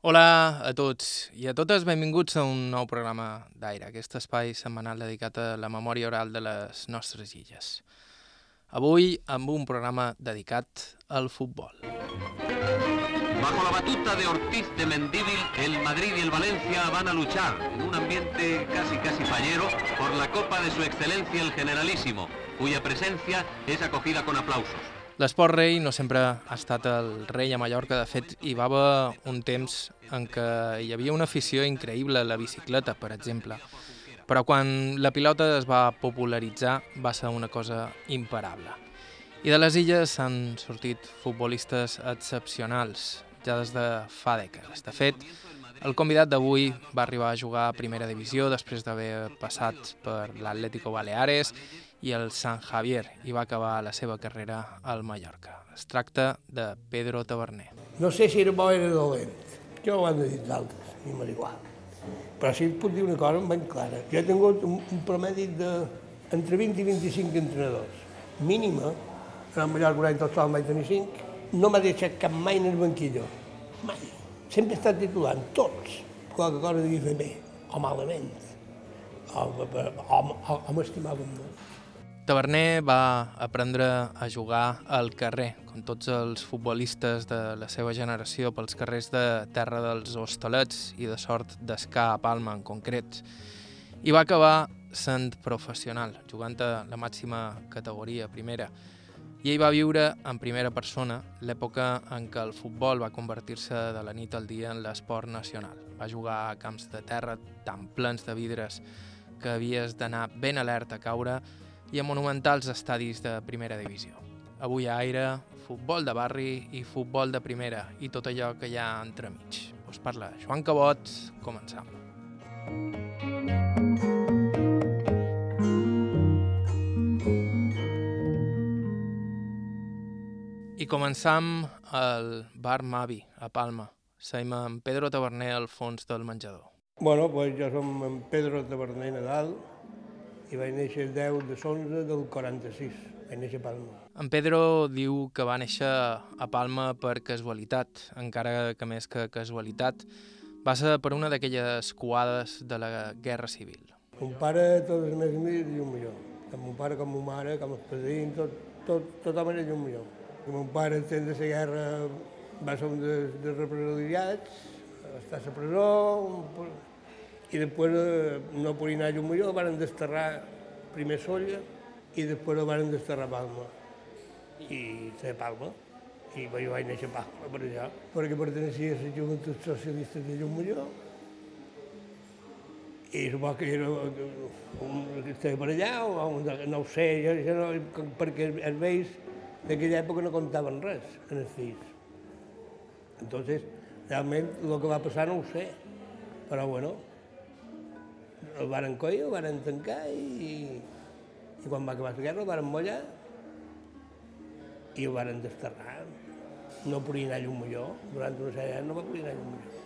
Hola a tots i a totes, benvinguts a un nou programa d'Aire, aquest espai setmanal dedicat a la memòria oral de les nostres illes. Avui amb un programa dedicat al futbol. Bajo la batuta de Ortiz de Mendíbil, el Madrid y el Valencia van a luchar en un ambiente casi casi fallero por la Copa de su Excelencia el Generalísimo, cuya presencia es acogida con aplausos. L'esport rei no sempre ha estat el rei a Mallorca, de fet hi va haver un temps en què hi havia una afició increïble a la bicicleta, per exemple. Però quan la pilota es va popularitzar va ser una cosa imparable. I de les illes s'han sortit futbolistes excepcionals, ja des de fa dècades. De fet, el convidat d'avui va arribar a jugar a primera divisió després d'haver passat per l'Atlético Baleares i el San Javier i va acabar la seva carrera al Mallorca. Es tracta de Pedro Taverner. No sé si era bo o era dolent. Jo ho han de dir d'altres, i m'és igual. Però sí que puc dir una cosa ben clara. Jo he tingut un, un promèdic de entre 20 i 25 entrenadors. Mínima, en el Mallorca un any tot sol vaig tenir 5, no m'ha deixat cap mai en el banquillo. Mai. Sempre he estat titulant, tots. Qualque cosa devia fer bé, o malament. O, o, o, o m'estimàvem molt. Taverner va aprendre a jugar al carrer, com tots els futbolistes de la seva generació, pels carrers de Terra dels Hostalets i de Sort d'Escà a Palma en concret. I va acabar sent professional, jugant a la màxima categoria, primera. I ell va viure en primera persona l'època en què el futbol va convertir-se de la nit al dia en l'esport nacional. Va jugar a camps de terra tan plens de vidres que havies d'anar ben alerta a caure i a monumentals estadis de primera divisió. Avui a Aire, futbol de barri i futbol de primera i tot allò que hi ha entremig. Us parla Joan Cabot, començam. I començam al bar Mavi, a Palma. Seim amb Pedro Taverner al fons del menjador. Bueno, pues jo som en Pedro Taverner Nadal i vaig néixer el 10 de 11 del 46. Vaig néixer a Palma. En Pedro diu que va néixer a Palma per casualitat, encara que més que casualitat, va ser per una d'aquelles coades de la Guerra Civil. Mon pare, tots els meus amics, i un millor. Tant mon pare com ma mare, com els padrins, tot, tot, tothom era un millor. Mon pare, en temps de la guerra, va ser un dels de represaliats, va estar a la presó, i després eh, no a Llumalló, van desterrar primer Solla i després van desterrar Palma. I ser Palma. I jo vaig néixer a Palma per allà, perquè pertenecia a la Joventut Socialista de Llumalló. I suposo que era un, que estava per allà, o un, no sé, jo, jo no, perquè els vells d'aquella època no contaven res en els fills. Entonces, realment, el que va passar no sé, però bueno, el varen coir, el varen tancar i, i quan va acabar la guerra el varen mollar i el varen desterrar. No podia anar a Llumalló, durant una sèrie no va poder anar a Llumalló.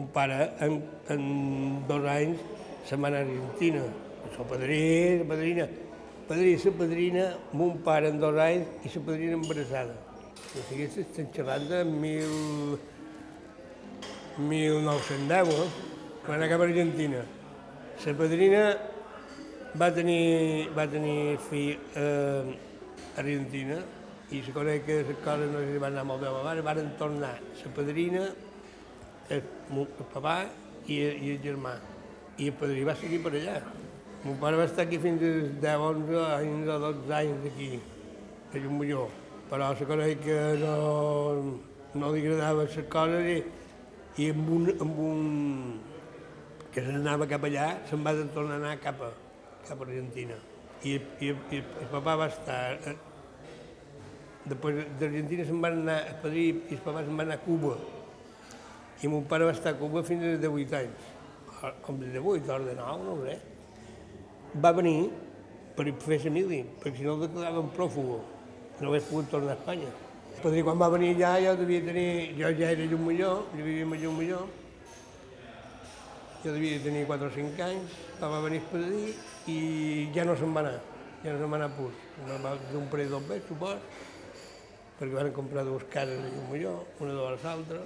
Un pare, en, en dos anys, se'n va anar a Argentina. Seu padrí, padrina, padrí la padrina, mon pare en dos anys i la padrina embarassada. O sigui, estem xerrant de mil... 1910, eh? quan anar cap a Argentina. La padrina va tenir, va tenir fill eh, a Argentina i se coneix que les coses no li van anar molt bé a la van tornar la padrina, el, el papà i, i el germà. I el padrí va seguir per allà. Mon pare va estar aquí fins als 10, 11 anys o 12 anys aquí, a Llumalló però se coneix que no, no li agradaven les coses i, i amb un, amb un que se n'anava cap allà, se'n va tornar a anar cap a, cap a Argentina. I, i, i el papà va estar... Eh, després d'Argentina se'n van anar, el padrí i el papà se'n van anar a Cuba. I mon pare va estar a Cuba fins als 18 anys. Com de 18 o de 9, no ho sé. Va venir per fer família, perquè si no el declaraven pròfugo no hagués pogut tornar a Espanya. Quan va venir allà jo devia tenir, jo ja era llum millor, jo vivia a llum millor, jo devia tenir 4 o 5 anys, va venir el padrí i ja no se'n va anar, ja no se'n va anar a Puig. Va d'un parell dos mesos, supos, perquè van comprar dues cases a Molló, una de l'altra,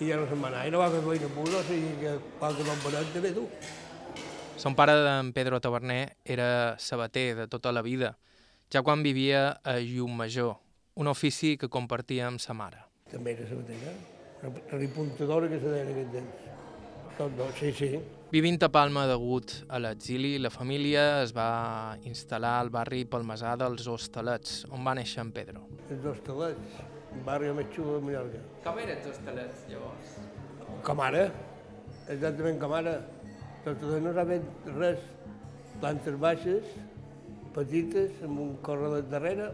i ja no se'n va anar. I no va fer feina pura, o sigui que qualque bon bonet també tu. Son pare d'en Pedro Taverner era sabater de tota la vida, ja quan vivia a Llumajor, un ofici que compartia amb sa mare. També era sabatera, una repuntadora que se deia en aquest temps. Tot no, sí, sí. Vivint a Palma degut a l'exili, la família es va instal·lar al barri palmesà dels Hostalets, on va néixer en Pedro. Els Hostalets, un barri més xulo de Mallorca. Com eren els Hostalets, llavors? Com ara, exactament com ara. Tot no s'ha fet res. Plantes baixes, petites, amb un correlet darrere,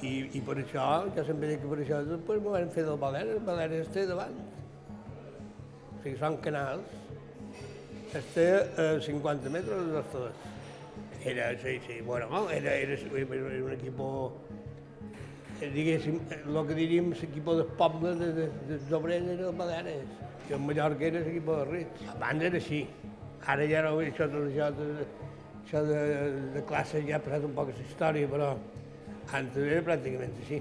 i, i per això, jo sempre dic que per això després m'ho van fer del Valera, el Valera està davant. O sigui, són canals. Està a 50 metres de totes. Era, sí, sí, bueno, era, era, era un equip diguéssim, el que diríem l'equip dels pobles, de, de, dels obrers era el Baleares, que en Mallorca era l'equip de rics. Abans era així. Ara ja no, això, això, de, això de, de classe ja ha passat un poc la història, però antes era pràcticament així.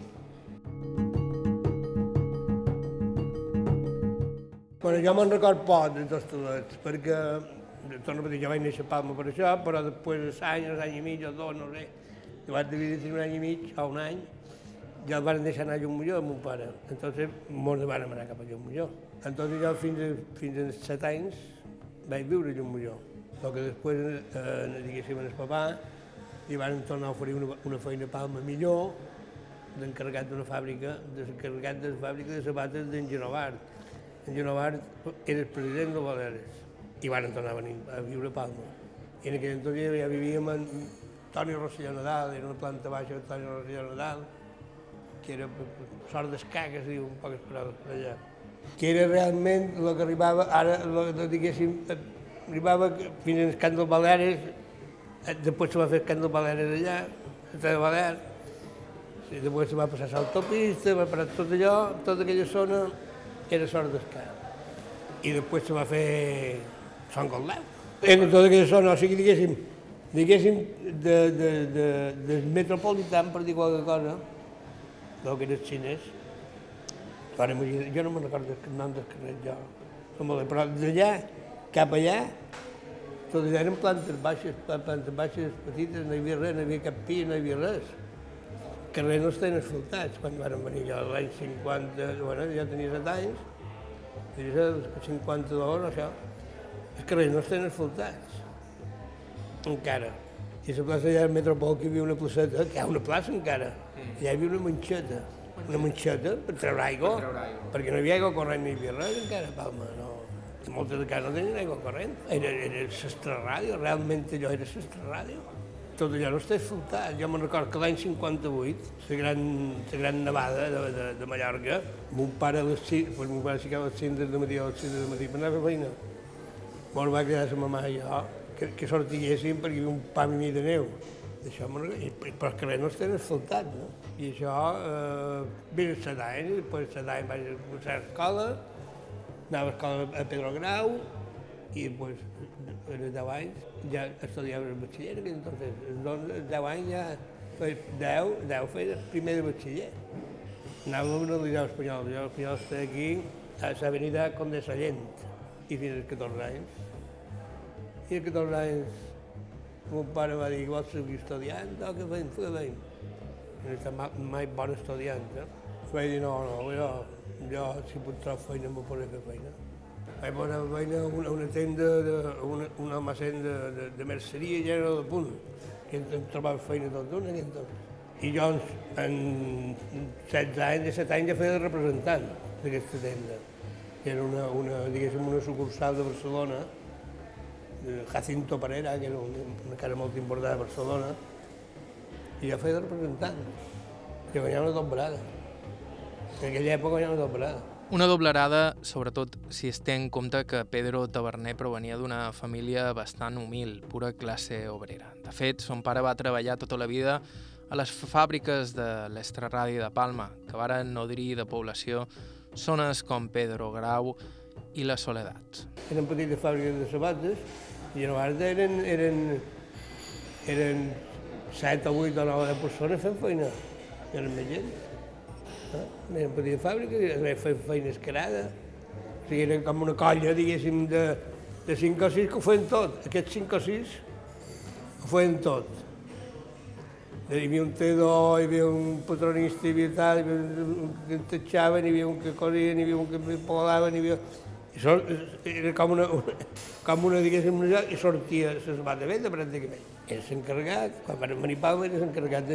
Bueno, jo me'n record poc de tots els perquè, torno a dir, jo vaig néixer a Palma per això, però després d'any, un any i mig o dos, no sé, jo vaig dividir un any i mig o un any, ja el van deixar anar a amb mon pare. Entonces, molts van anar cap a Llummolló. Entonces jo fins, fins als set anys vaig viure a Llummolló. El que després, eh, diguéssim, el papà, li van tornar a oferir una, una feina a Palma millor, d'encarregat d'una fàbrica, d'encarregat de la fàbrica de sabates d'en Genovart en Genovart era el president de Baleares i van tornar a venir a viure a Palma. I en aquell entonces ja vivíem en Toni Rosselló Nadal, era una planta baixa de Toni Rosselló Nadal, que era sort d'escà, que es diu un poc per allà. Que era realment el que arribava, ara, que diguéssim, arribava fins al Camp del Baleares, eh, després se va fer Camp del Baleares allà, a Balear, i després se va passar l'autopista, va parar tot allò, tota aquella zona, era sort d'escar. I després se va fer Sant Goldeu. En tota aquella zona, o sigui, diguéssim, diguéssim, de, de, de, del metropolitan, per dir qualque cosa, del que era el xinès, jo no me'n recordo el nom del carrer, jo, no però d'allà cap allà, tot allà eren plantes baixes, plantes baixes petites, no hi havia res, no hi havia cap pi, no hi havia res carrers no estan asfaltats. Quan van venir jo l'any 50, bueno, jo tenia 7 anys, diria 52, això. Els carrers no estan asfaltats, encara. I la plaça allà al Metropol que hi havia una placeta, que hi ha una plaça encara, i hi havia una manxeta, una manxeta per treure aigua, perquè no hi havia aigua corrent ni hi havia res encara a Palma, moltes de cases tenien aigua corrent. Era, era ràdio, realment allò era ràdio tot allò no està asfaltat. Jo me'n record que l'any 58, la gran, la gran nevada de, de, de Mallorca, mon pare a les 6, pues, mon pare ficava a les 5 de matí o a les 6 de matí per anar a fer feina. Bon, va quedar sa mamà i jo, que, que sortiguéssim perquè hi havia un pam i mig de neu. Això però els carrers no estan asfaltats, no? I això, eh, vint set anys, després set anys vaig començar a l'escola, anava a l'escola a Pedro Grau, i després, a 10 anys, ja estudiava el batxiller, que entonces, doncs, 10 anys ja, pues, 10, 10 feia el primer de batxiller. Anava a liceu espanyol, jo l'espanyol està aquí, a l'avenida Conde Sallent, i fins als 14 anys. I als 14 anys, mon pare va dir, vols seguir estudiant? No, que feim, què feim? No està mai bon estudiant, eh? Vaig dir, no, no, jo, jo si puc trobar feina, m'ho podré fer feina vaig posar feina a una, una tenda, de, una, un almacén de, de, de merceria ja era de punt, que em trobava feina tot d'una i tot. I jo en 16 anys, 17 anys ja feia de representant d'aquesta tenda. Era una, una, diguéssim, una sucursal de Barcelona, de Jacinto Parera, que era una, cara molt important a Barcelona, i jo feia de representant. I guanyava una doblada. En aquella època guanyava una doblada. Una doblerada, sobretot si es té en compte que Pedro Taverner provenia d'una família bastant humil, pura classe obrera. De fet, son pare va treballar tota la vida a les fàbriques de l'Estraradi de Palma, que varen nodrir de població zones com Pedro Grau i la Soledat. Eren petites fàbriques de sabates i llavors eren, eren, eren 7 o 8 o 9 persones fent feina. era més gent. Eh? Era petita fàbrica, era feina escarada. O sigui, era com una colla, diguéssim, de, de cinc o sis que ho feien tot. Aquests cinc o sis ho feien tot. Hi havia un tedor, hi havia un patronista, hi havia tal, hi havia un que entatxaven, hi havia un que corrien, hi havia un que polaven, hi havia... I so, era com una, una, com una diguéssim, una i sortia, se va de venda pràcticament. Era s'encarregat, quan van venir Pau, era s'encarregat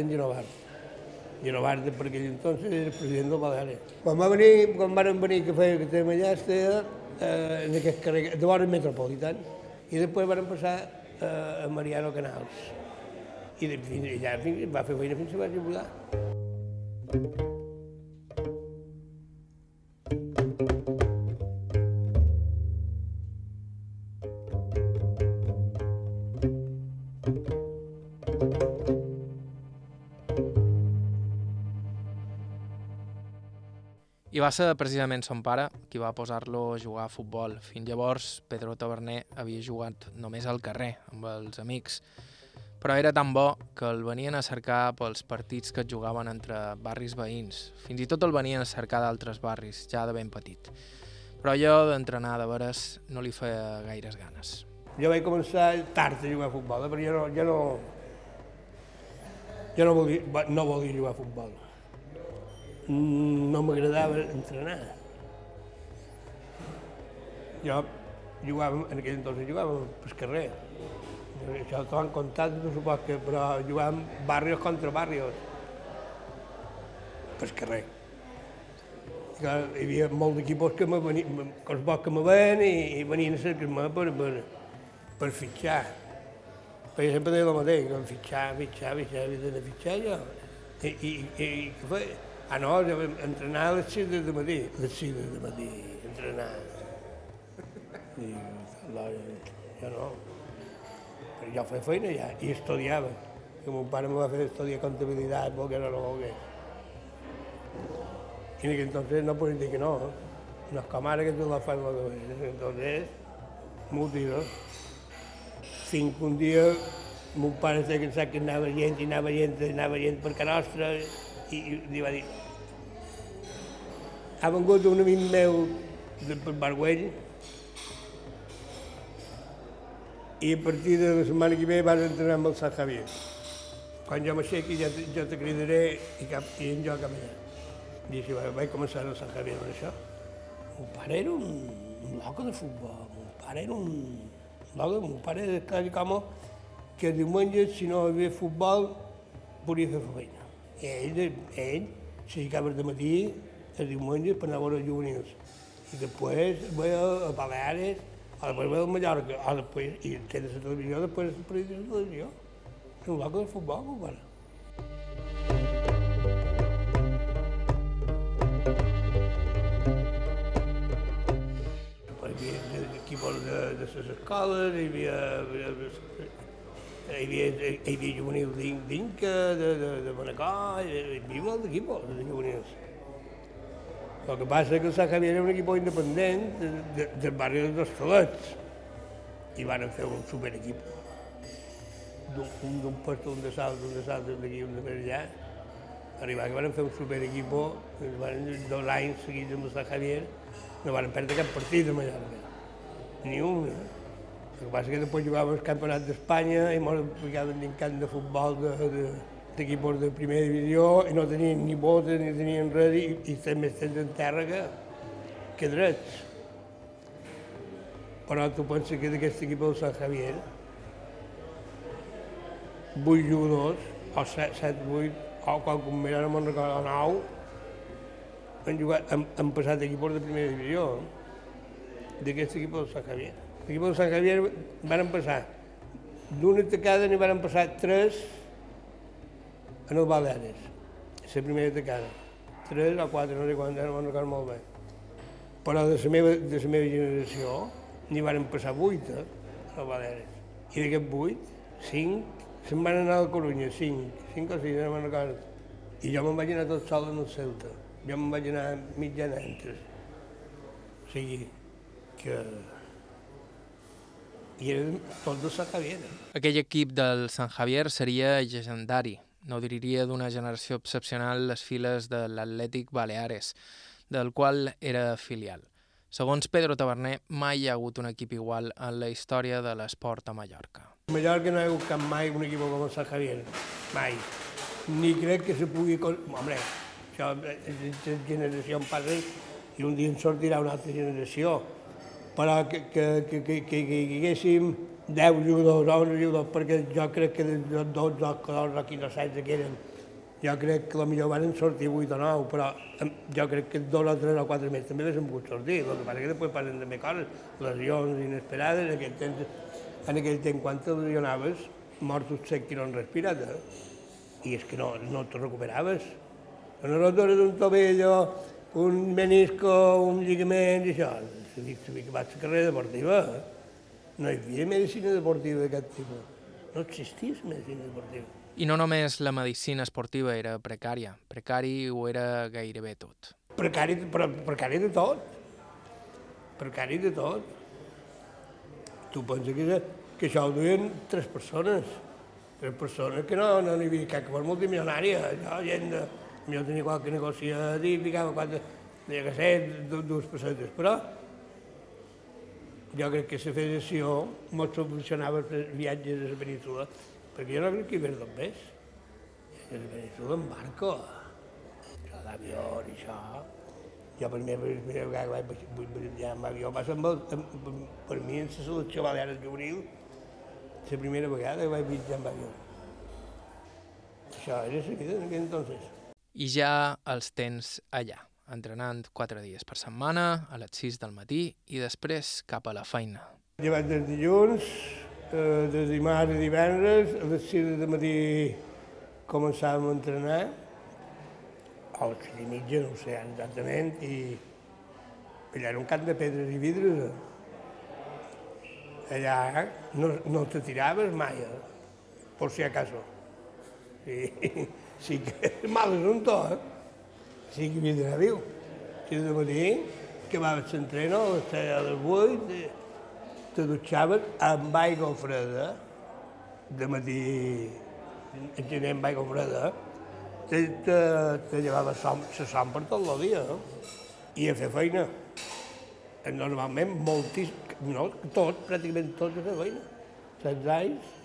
d'en Genovart. Genovart, per aquell entonces, era el president del Baleares. Quan, va venir, quan van venir que feia que tenim allà, estava eh, en aquest carrer, de vora metropolitan, i després van passar eh, a Mariano Canals. I de, fins, allà va fer feina fins que va jubilar. I va ser precisament son pare qui va posar-lo a jugar a futbol. Fins llavors, Pedro Taverner havia jugat només al carrer, amb els amics. Però era tan bo que el venien a cercar pels partits que jugaven entre barris veïns. Fins i tot el venien a cercar d'altres barris, ja de ben petit. Però allò d'entrenar de veres no li feia gaires ganes. Jo vaig començar tard a jugar a futbol, eh, perquè jo no, jo no, jo no volia, no volia jugar a futbol no m'agradava entrenar. Jo jugava, en aquell entonces jugàvem pel carrer. Això t'ho han contat, no supos que, però jugàvem barrios contra barrios. Pel carrer. Hi havia molts equipos que me venien, que els que me ven i, i venien a cercar-me per, per, per fitxar. Perquè sempre deia el mateix, que fitxar, fitxar, fitxar, havia de fitxar jo. I, i, i, i què feia? Ah, no, entrenar a les 6 de matí. A les 6 de matí, entrenar. I jo no. Però jo feia feina ja, i estudiava. Que mon pare me va fer estudiar comptabilitat, perquè no lo volgués. I aquell entonces no podien dir que no. No és com ara que tu la fas molt bé. Entonces, tiro. Fins que un dia mon pare s'ha cansat que anava gent i anava gent, anava gent per casa nostra, i, i li va dir ha vengut un amic meu de per Barguell i a partir de la setmana que ve vas entrenar amb el Sant Javier. Quan jo m'aixequi ja, jo te cridaré i, cap, i en jo cap allà. I així vaig començar el Sant Javier amb això. Mon pare era un, un loco de futbol, mon pare era un loco, mon pare era quasi com que diumenge, si no hi havia futbol, podia fer feina. I ell, ell s'aixecava de matí, el diumenge, per anar a veure els juvenils. I després veia a Baleares, o després veia a Mallorca, o després, i té de la televisió, després partit de la televisió. És un loco de futbol, meu pare. Hi havia equipos de, de les escoles, hi havia, hi havia hi havia, hi havia juvenil d'Inca, de, de, de Manacor, hi havia molt d'equipos de juvenils. El que passa és que el Sant Javier era un equip independent de, de, del barri dels Hostalets i van fer un superequip. Un d'un puesto, un de salt, un de salt, d'aquí, un de per allà. Arribar que van fer un superequip, van dos anys seguits amb el Sant Javier, no van perdre cap partit a Mallorca. Ni un. Eh? El que passa que després jugàvem al Campionat d'Espanya i ens ficaven dins camp de futbol d'equips de, de, de primera divisió i no tenien ni botes ni tenien res i, i estem més temps en terra que, que drets. Però tu penses que d'aquest equip del Sant Javier, vuit jugadors, o set, set vuit, o quan com ara me'n recordo, nou, han, jugat, han, han passat equips de primera divisió d'aquest equip del Sant Javier. Aquí per Sant Javier van passar d'una tacada n'hi van passar tres en el Baleares, la primera tacada. Tres o quatre, no sé quant, no me'n recordo molt bé. Però de la meva, de la meva generació n'hi van passar vuit eh, al Baleares. I d'aquests vuit, cinc, se'n van anar a la Corunya, cinc, cinc o sis, no me'n recordo. I jo me'n vaig anar tot sol en el Ceuta. Jo me'n vaig anar mitjana entre. O sigui, que i eren tots de Sant Javier. Aquell equip del Sant Javier seria legendari. nodriria d'una generació excepcional les files de l'Atlètic Baleares, del qual era filial. Segons Pedro Taverner, mai hi ha hagut un equip igual en la història de l'esport a Mallorca. A Mallorca no hi ha hagut cap mai un equip com el Sant Javier, mai. Ni crec que se pugui... Home, això, les generacions passen i un dia en sortirà una altra generació. Però que, que, que, que, que, hi haguéssim 10 jugadors, 11 jugadors, perquè jo crec que de 12 o 14 o 15 o 16 que eren, jo crec que millor van sortir 8 o 9, però jo crec que 2 o 3 o 4 més també haguessin pogut sortir. El que passa que després passen també coses, lesions inesperades, en aquell temps, en aquell temps quan te lesionaves, morts sec que no han respirat, eh? i és que no, no te recuperaves. Una rotura d'un tobillo, un menisco, un lligament i això, sabia, sabia que vaig a carrera deportiva. No hi havia medicina deportiva d'aquest tipus. No existia medicina deportiva. I no només la medicina esportiva era precària, precari ho era gairebé tot. Precari, però precari de tot. Precari de tot. Tu penses que, que això ho duien tres persones. Tres persones que no, no n'hi havia cap per multimilionària. Jo, gent de, jo tenia qualque negoci a dir, ficava quatre, tenia que ser dues pessetes, però jo crec que la federació ens proporcionava els viatges a la península, perquè jo no crec que hi dos més. A la península en barco, això d'avió i això. Jo per mi, per que vaig viatjar amb avió, va ser el, amb, per mi en la selecció balear juvenil, la primera vegada que vaig viatjar amb avió. Això era la vida en aquell entonces i ja els tens allà, entrenant quatre dies per setmana, a les 6 del matí i després cap a la feina. Llevat des dilluns, eh, de dimarts i divendres, a les 6 del matí començàvem a entrenar, a les 6 i mitja, no ho sé exactament, i allà era un camp de pedres i vidres. Allà no, no te tiraves mai, eh? por si acaso. Sí sí que mal assumpto, eh? Sí que d'anar viu. Si de matí, que va a l'entreno, a les 8, te dutxaves amb aigua freda, de matí, en gener amb aigua freda, te, te, te llevava som, la som per tot el dia, eh? i a fer feina. Normalment, moltíssim, no, tot, pràcticament tot a fer feina. 16 anys,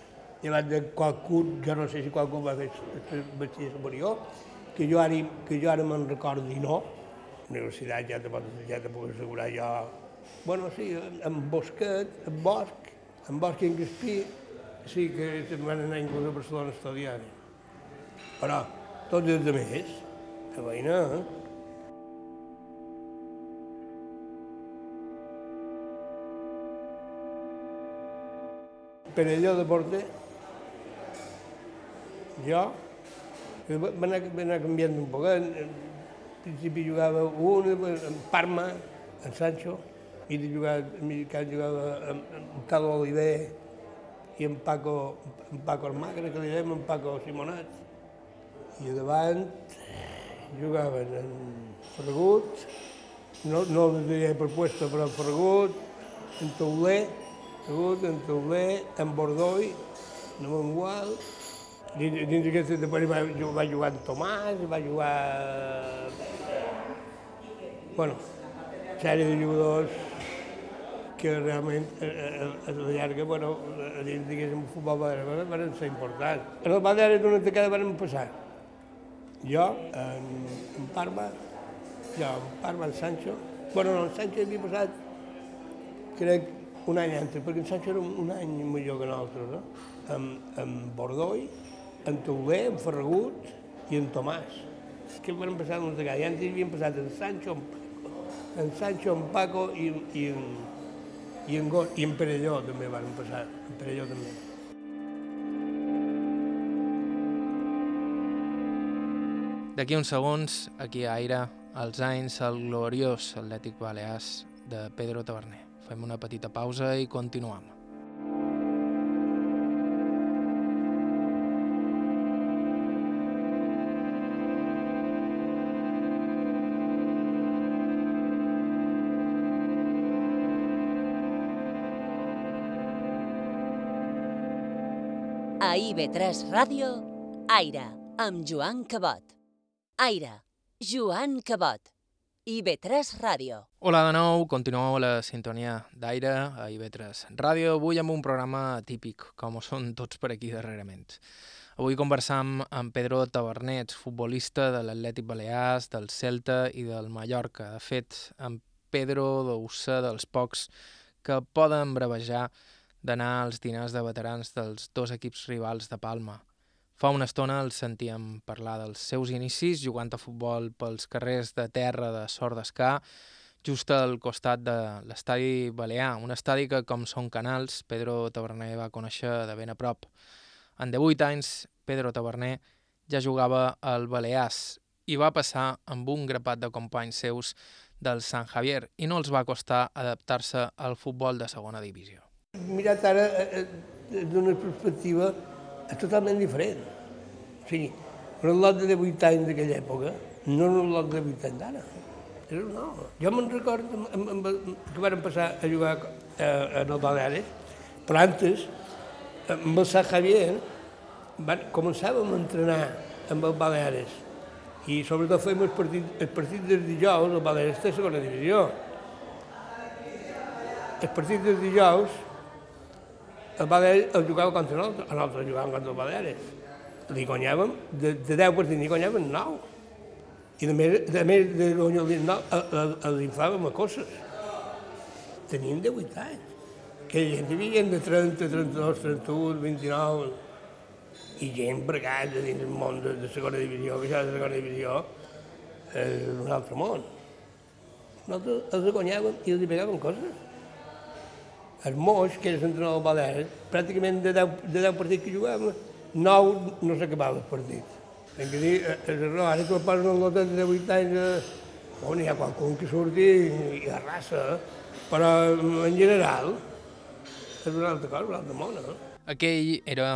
llevat de qualcú, jo no sé si qualcú va fer vestir superior, que jo ara, que jo ara me'n recordi no. La universitat ja te, pot, ja te puc assegurar jo... Bueno, sí, en Bosquet, en Bosc, en Bosc i en Gaspí, sí que se'n van anar inclús a Barcelona a estudiar. Però tots els altres, que veïna, eh? Per allò de porter, jo va anar, va anar canviant un poc. En principi jugava un, en Parma, en Sancho, i de jugar, en jugava en, en Tal Oliver i en Paco, en Paco Armagre, que li dèiem, en Paco Simonat. I davant jugaven en Fergut, no, no diria per puesto, però en Fergut, en Tauler, Fergut, en Tauler, en Bordoi, en Mangual, Dins, d'aquesta després va, va jugar en Tomàs, va jugar... Bueno, sèrie de jugadors que realment a, a la llarga, bueno, dins, diguéssim, el futbol balear van ser importants. En el Balear d'una tacada van passar. Jo, en, en Parma, jo, en Parma, en Sancho, bueno, no, en Sancho havia passat, crec, un any antes, perquè en Sancho era un, un any millor que nosaltres, no? Amb, amb Bordoi, en Tauler, en Ferragut i en Tomàs. Que van passar uns de I antes havien passat en Sancho, en Sancho, en Paco i, i, en, i, en, Go, i en Perelló també van passar, en Perelló també. D'aquí uns segons, aquí a Aire, els anys el gloriós Atlètic Balears de Pedro Taverner. Fem una petita pausa i continuem. IB3 Ràdio, Aire. amb Joan Cabot. Aire, Joan Cabot. IB3 Ràdio. Hola de nou, continueu a la sintonia d'aire a IB3 Ràdio, avui amb un programa típic, com ho són tots per aquí darrerament. Avui conversam amb Pedro Tabernets, futbolista de l'Atlètic Balears, del Celta i del Mallorca. De fet, amb Pedro deu ser dels pocs que poden brevejar d'anar als dinars de veterans dels dos equips rivals de Palma. Fa una estona els sentíem parlar dels seus inicis jugant a futbol pels carrers de terra de Sort d'Escà, just al costat de l'estadi Balear, un estadi que, com són canals, Pedro Taverner va conèixer de ben a prop. En 18 anys, Pedro Taverner ja jugava al Balears i va passar amb un grapat de companys seus del Sant Javier i no els va costar adaptar-se al futbol de segona divisió. Mirat ara eh, eh d'una perspectiva totalment diferent. O sigui, un lot de 18 anys d'aquella època no és un lot de 18 anys d'ara. No. Jo me'n recordo amb, amb, amb, que vàrem passar a jugar a, a el Baleares, però antes, amb el Sant Javier, van, començàvem a entrenar amb el Baleares i sobretot fèiem el partit, el partit dels dijous, el Baleares té segona divisió. El partit dels dijous el Baleares el jugava contra nosaltres, nosaltres jugàvem contra el Baleares. Li guanyàvem, de, de 10 partits n'hi guanyàvem 9. I de més, de més de guanyar els 9, els inflàvem a coses. Tenien 18 anys. Que gent hi havia de 30, 32, 31, 29, i gent bregada dins el món de, de segona divisió, que ja de segona divisió és un altre món. Nosaltres els guanyàvem i els pegàvem coses el Moix, que era l'entrenador del Balears, pràcticament de 10, de 10 partits que jugàvem, 9 no s'acabava el partit. Hem de dir, és eh, error, ara que posen un lotet de 8 anys, eh, on hi ha qualcun que surti i arrasa, però en general és una altra cosa, una altra mona. No? Aquell era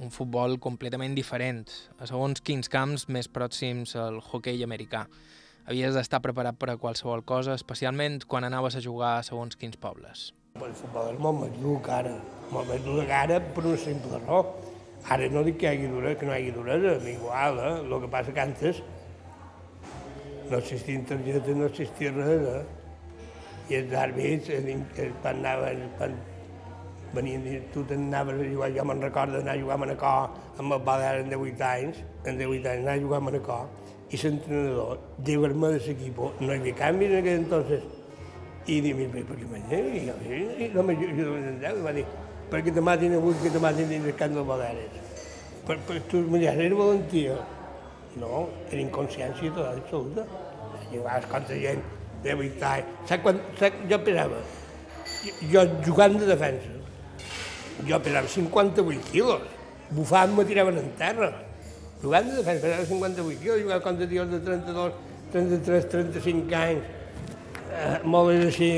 un futbol completament diferent, a segons quins camps més pròxims al hoquei americà. Havies d'estar preparat per a qualsevol cosa, especialment quan anaves a jugar a segons quins pobles. El futbol és molt que ara, molt que ara per una simple raó. Ara no dic que hi hagi duresa, que no hi hagi duresa, igual, eh? El que passa que antes no existia internet, no existia res, eh? I els àrbits, quan anaven, quan venien, tu t'anaves a jugar, jo me'n recordo d'anar a jugar a Manacor amb el Balear en 18 anys, en 18 anys anar a jugar a Manacor, i l'entrenador, llevar-me de l'equip, no hi havia canvis en aquell entonces, i dic, per què m'engany? I jo, i va dir, perquè te matin avui, que te dins el camp del Baleares. Per, per tu me dius, era valentia. No, era inconsciència total absoluta. Jugaves contra gent de veritat. Saps quan, saps, jo pesava, jo jugant de defensa, jo pesava 58 quilos, bufant me tiraven en terra. Jugant de defensa, pesava 58 quilos, jugava contra tios de 32, 33, 35 anys, eh, moles així,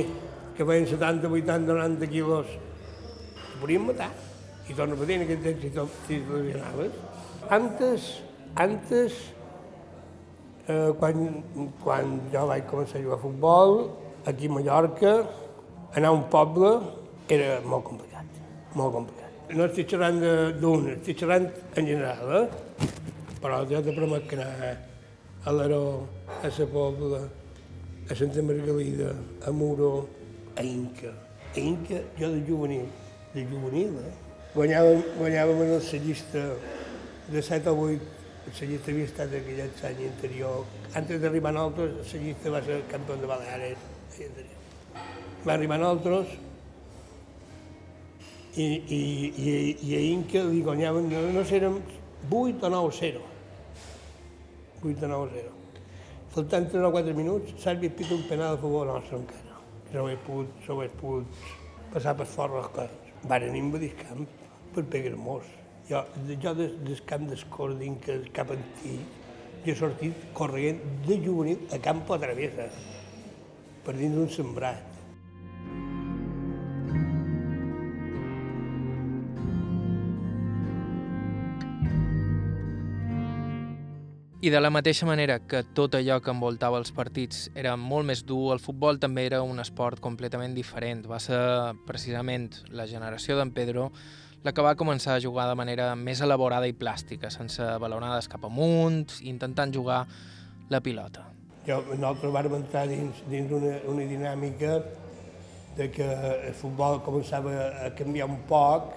que feien 70, 80, 90 quilos, es podien matar. I torno a patir en aquest temps si, si te lesionaves. Antes, antes eh, quan, quan jo vaig començar a jugar a futbol, aquí a Mallorca, anar a un poble era molt complicat, molt complicat. No estic xerrant d'un, estic xerrant en general, eh? però jo te promet que anar a l'Aró, a la Pobla, a Santa Margalida, a Muro, a Inca. A Inca, jo de juvenil, de juvenil, eh? Guanyàvem, guanyàvem en el cellista de 7 a 8, el cellista havia estat aquell any anterior. Antes d'arribar a nosaltres, el cellista va ser campió de Baleares anterior. Va arribar a nosaltres i, i, i, i a Inca li guanyàvem, no, no sé, eren 8 o 9 a 0. 8 o 9 a 0 faltant 3 o 4 minuts, Sàrvia pita un penal a favor nostre encara. No ho he pogut, no ho he pogut passar per fora les coses. Varen invadir el camp per pegar-nos. Jo, jo des, des camp d'Escordin, que cap antic, jo he sortit corrent de juvenil a Campo Travessa, per dins d'un sembrat. I de la mateixa manera que tot allò que envoltava els partits era molt més dur, el futbol també era un esport completament diferent. Va ser precisament la generació d'en Pedro la que va començar a jugar de manera més elaborada i plàstica, sense balonades cap amunt, intentant jugar la pilota. Jo, nosaltres vam entrar dins, dins una, una dinàmica de que el futbol començava a canviar un poc,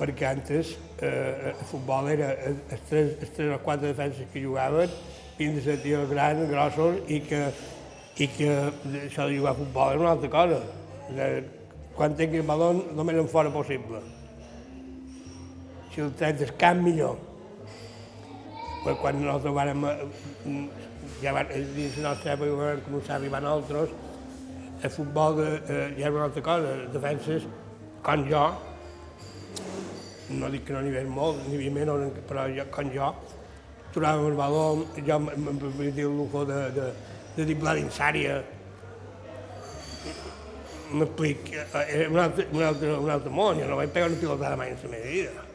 perquè antes eh, el futbol era els tres, els tres o quatre defenses que jugaven, fins a tios grans, grossos, i que, i que això de jugar a futbol era una altra cosa. Quan tinguis el baló, només en fora possible. Si el trets del camp, millor. Però quan nosaltres vàrem, ja van, dins la nostra època vam començar a arribar altres, el futbol de, eh, ja era una altra cosa, defenses, com jo, no dic que no n'hi havia molt, n'hi havia menys, però jo, com jo, tornàvem el baló, jo m'havia dit el lujo de, de, de driblar dins àrea, m'explic, era un altre, un, altre, un altre món, jo no vaig pegar una pilotada mai en la meva vida,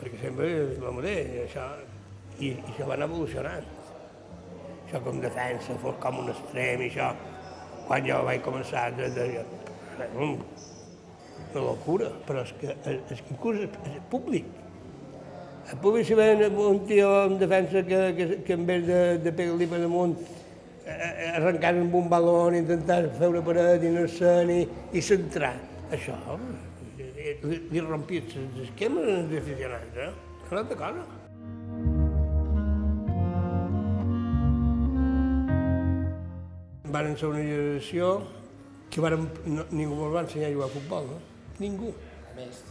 perquè sempre és el mateix, i això, i, i això va anar evolucionant. Això com defensa, fos com un extrem, i això, quan jo vaig començar, de, de, de, una locura, però és que, és que inclús és, públic. El públic si ven un tio en defensa que, que, que en vez de, de pegar-li per damunt arrencar amb un balon, intentar fer una paret innocent i, i centrar. Això, li, li rompia l'esquema als aficionats, eh? Una altra cosa. Varen ser una generació que varen, no, ningú ens va ensenyar a jugar a futbol, no? Ningú.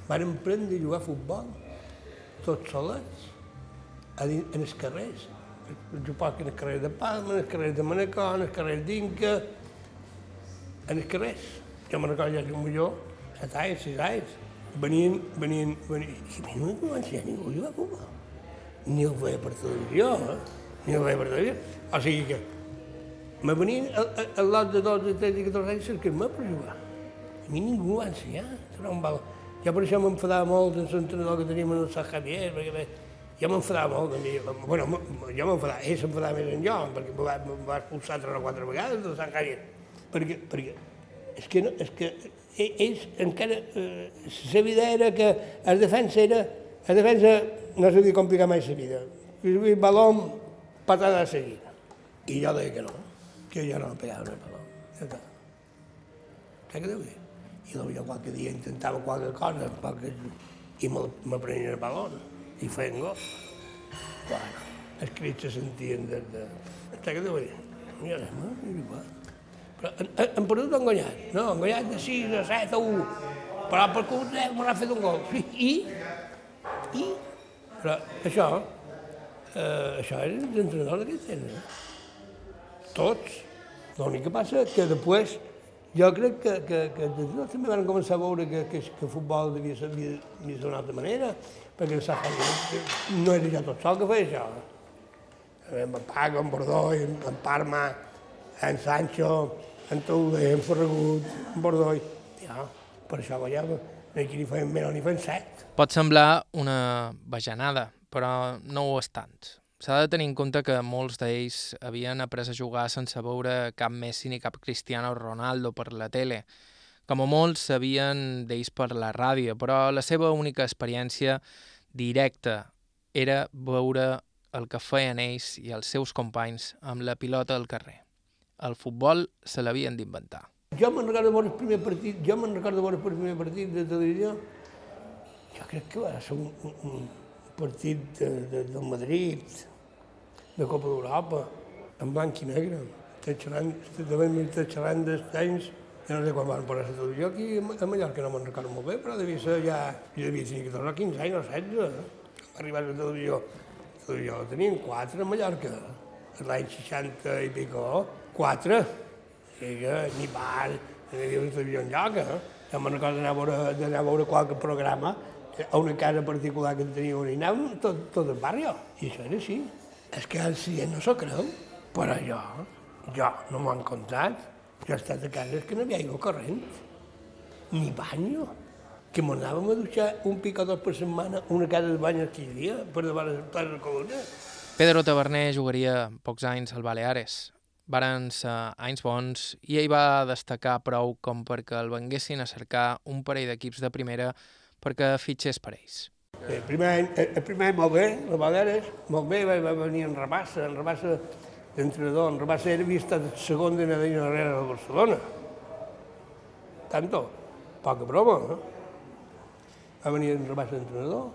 Varen aprendre a jugar a futbol, tots solets, en els carrers. Jo poc en els carrers de Palma, en els carrers de Manacor, en els carrers d'Inca, en els carrers. Jo me'n recordo ja que jo, set anys, sis anys, venien, venien, venien, i a mi no ensenyar ningú a jugar a futbol. Ni ho veia per televisió, eh? Ni ho veia per televisió. O sigui que me venien al lot de 12, 13 i 14 anys cercant-me per jugar. A mi ningú m'ho va ensenyar. Era un bal... Jo per això m'enfadava molt amb l'entrenador que teníem en el Sant Javier, perquè jo m'enfadava molt amb ell. Bueno, jo m'enfadava, ell s'enfadava més en jo, perquè em va, va expulsar tres o quatre vegades del Sant Javier. Perquè, perquè és que, no, és que ells encara... Eh, la vida era que el defensa era... El defensa no s'havia de complicar mai la vida. El baló, patada seguida. I jo deia que no, que jo no pegava el baló. Ja està. Què deu dir? I potser qualque dia intentava qualque cosa, qualque... i me el baló i feien gol. Bueno, els crits se sentien de... de... Saps què deu dir? Jo, no, és igual. Però han, han perdut o enganyat? No, enganyat de 6 a 7 a 1. Però per que m'ha fet un gol. I? I? Però això, eh, això eren els entrenadors que tenen. Tots. L'únic que passa que després jo crec que, que, que els entrenadors també van començar a veure que, que, que el futbol devia ser vist d'una altra manera, perquè el no era jo tot sol que feia això. En Paco, en Bordó, en, en Parma, en Sancho, en Tauler, en Ferragut, en Bordó. Ja, per això guanyava. No hi feien menys ni feien set. Pot semblar una bajanada, però no ho és tant. S'ha de tenir en compte que molts d'ells havien après a jugar sense veure cap Messi ni cap Cristiano Ronaldo per la tele. Com a molts sabien d'ells per la ràdio, però la seva única experiència directa era veure el que feien ells i els seus companys amb la pilota al carrer. El futbol se l'havien d'inventar. Jo me'n recordo veure el primer partit, jo me'n recordo veure el primer partit de televisió, jo crec que va ser un, un, un partit de, de, del Madrid, de Copa d'Europa, en blanc i negre, davant m'he xerrant dels temps, jo no sé quan van posar la televisió, aquí a Mallorca no me'n recordo molt bé, però devia ser ja, jo devia tenir 14 15 anys o 16, eh? va arribar la televisió, la televisió la tenien quatre a Mallorca, l'any 60 i pico, quatre, que ni bar, ni havia una televisió enlloc, eh? Jo me'n recordo d'anar a veure, d'anar a veure qualque programa a una casa particular que en tenia una i anàvem tot, tot el barri, i això era així. És que el gent no s'ho creu, però jo, jo no m'ho han contat. Jo he estat a cases que no hi havia aigua corrent, ni banyo, que m'anàvem a dutxar un pic o dos per setmana una casa de banyes que havia, per davant les places de Colonna. Pedro Taverner jugaria pocs anys al Baleares. Varen ser anys bons i ell va destacar prou com perquè el venguessin a cercar un parell d'equips de primera perquè fitxés per ells. El primer any, el primer any molt bé, la Baleares, molt bé, va, va venir en Rabassa, en Rabassa d'entrenador, en Rabassa era havia estat segon de Nadine Herrera de Barcelona. Tanto, poca broma, no? Va venir en Rabassa d'entrenador,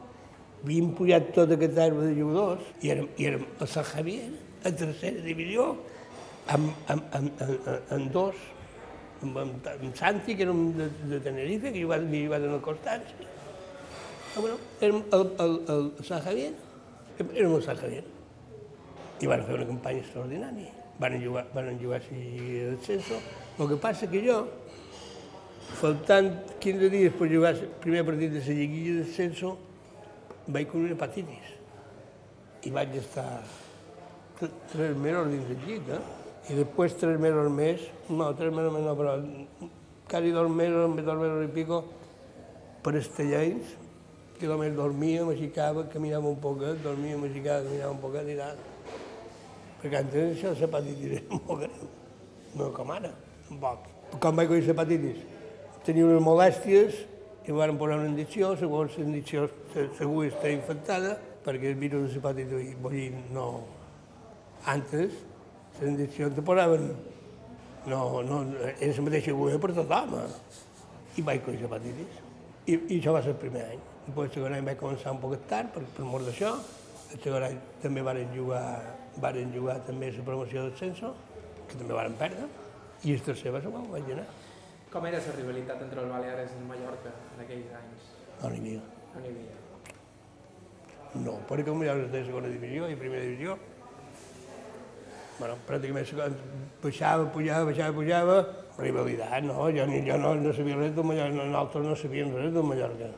havíem pujat tot aquest arbre de jugadors i érem, i érem a Sant Javier, a tercera divisió, amb, amb, amb, amb, amb dos, amb, amb, amb Santi, que érem de, de Tenerife, que jugava, jugat en el Constància, bueno, el, el, el Sant Javier, érem el Sant Javier. I van fer una campanya extraordinària. Van jugar, van jugar si descenso. El que passa que jo, faltant 15 dies per jugar el primer partit de la lliguilla de descenso, vaig con una hepatitis. I vaig estar tres mesos dins del llit, eh? I després tres mesos més, no, tres mesos més no, però quasi dos mesos, dos mesos i pico, per Estellens, que només dormia, m'aixecava, caminava un poquet, dormia, m'aixecava, caminava un poquet i tal. Perquè antes això l'hepatitis era molt greu, no com ara, tampoc. Quan vaig colir l'hepatitis, tenia unes molèsties i van posar una indicció, segons la indicció segur està infectada, perquè el virus de l'hepatitis, dir, no... Antes, la indicció te posaven, no, no, era la mateixa agulla per tothom, eh? i vaig colir l'hepatitis. I, I això va ser el primer any. Després el segon any vaig començar un poc tard per, per mort d'això. El segon any també varen jugar, varen jugar també la promoció del Censo, que també varen perdre. I el tercer va ser quan vaig anar. Com era la rivalitat entre el Baleares i el Mallorca en aquells anys? No n'hi havia. No n'hi havia. No, perquè el Mallorca de segona divisió i primera divisió. Bueno, pràcticament baixava, pujava, baixava, pujava, rivalitat, no, jo, ni, jo no, no sabia res del Mallorca, nosaltres no sabíem res del Mallorca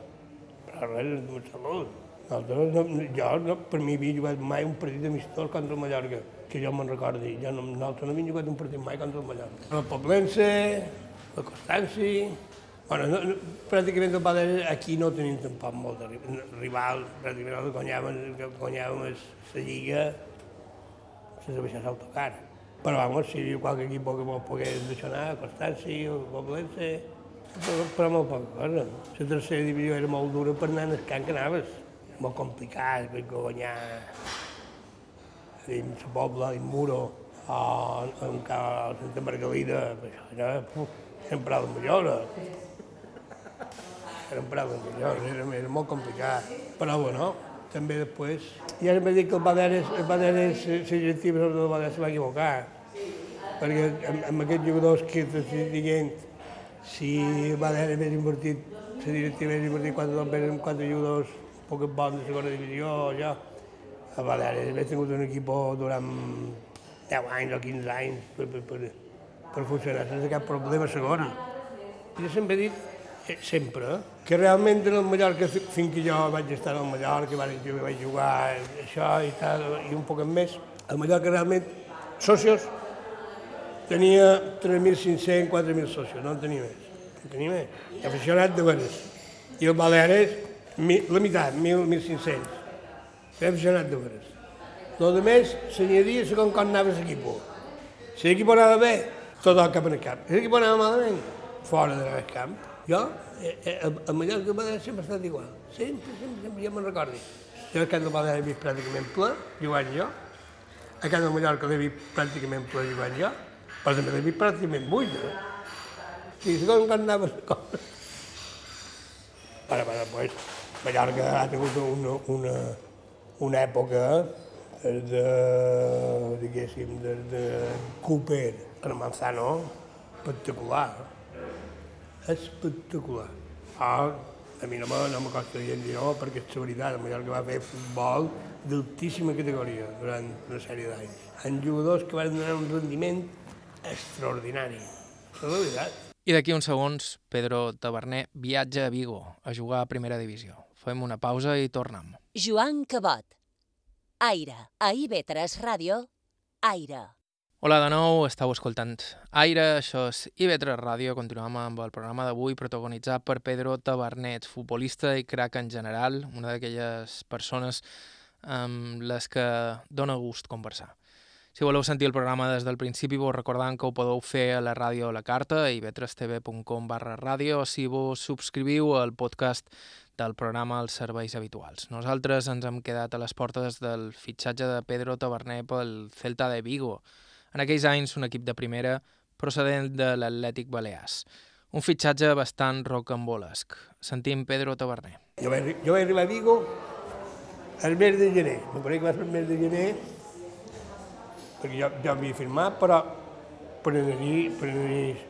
res de salut. Nosaltres, no, jo, no, per mi, havia jugat mai un partit amistós contra el Mallorca, que jo me'n recordi. Jo no, nosaltres no havíem jugat un partit mai contra el Mallorca. El Poblense, la Constanci... Bueno, no, no, pràcticament el Balear aquí no tenim tampoc molt de rival, pràcticament que guanyàvem, que guanyàvem la Lliga sense baixar l'autocar. Però, vamos, si qualque equip que mos pogués deixar anar, Constanci, el Poblense, però, molt poca cosa. La tercera divisió era molt dura per anar al camp que anaves. Molt complicat, vaig guanyar dins la Pobla, dins Muro, o en a Santa Margalida, això era, puf, preu de millora. Era un preu de millora, era, era molt complicat. Però bueno, també després... I ara m'he dit que el Baleares, el Baleares, la directiva del Baleares se va equivocar, perquè amb, amb aquests jugadors que t'estic dient si Baleares hagués invertit, la directiva hagués invertit quatre, quatre jugadors poc bons de segona divisió, ja, a Baleares hagués tingut un equip durant 10 anys o 15 anys per, per, per, per funcionar sense cap problema segona. Jo sempre he dit, eh, sempre, que realment en el Mallorca, fins que jo vaig estar al Mallorca, vaig, vaig jugar això i tal, i un poc més, el Mallorca realment, socios, tenia 3.500, 4.000 socios, no en tenia més. No en tenia més. I aficionat de veres. I el Baleares, la meitat, 1.500. Era aficionat de veres. Lo de més s'añadia segons com anava l'equip. Si l'equip anava bé, tot el cap en el camp. Si l'equip anava malament, fora del camp. Jo, eh, eh, el Mallorca del Baleares sempre ha estat igual. Sempre, sempre, sempre, jo me'n recordi. Jo el camp del Baleares l'he vist pràcticament ple, jugant jo. A camp del Mallorca l'he vist pràcticament ple, jugant jo però també l'he vist pràcticament buit, eh? Sí, segons com anava la cosa. Però, però, pues, Mallorca ha tingut una, una, una època de, diguéssim, de, de Cooper, en Manzano, espectacular. Espectacular. Ah, a mi no me, no me costa dir no, perquè és la veritat, el Mallorca va fer futbol d'altíssima categoria durant una sèrie d'anys. En jugadors que van donar un rendiment extraordinari. És la veritat. I d'aquí uns segons, Pedro Taverner viatja a Vigo a jugar a Primera Divisió. Fem una pausa i tornem. Joan Cabot. Aire. A IB3 Ràdio. Aire. Hola de nou, estàu escoltant Aire, això és IB3 Ràdio. Continuem amb el programa d'avui protagonitzat per Pedro Tavernet, futbolista i crac en general, una d'aquelles persones amb les que dona gust conversar. Si voleu sentir el programa des del principi, vos recordant que ho podeu fer a la ràdio a la carta, ivetrestv.com barra ràdio, si vos subscriviu al podcast del programa Els serveis habituals. Nosaltres ens hem quedat a les portes del fitxatge de Pedro Taverner pel Celta de Vigo. En aquells anys, un equip de primera procedent de l'Atlètic Balears. Un fitxatge bastant rocambolesc. Sentim Pedro Taverner. Jo vaig, jo vaig arribar a Vigo el mes de gener. Pareix que va ser el mes de gener, perquè jo, jo havia firmat, però per anar, per anar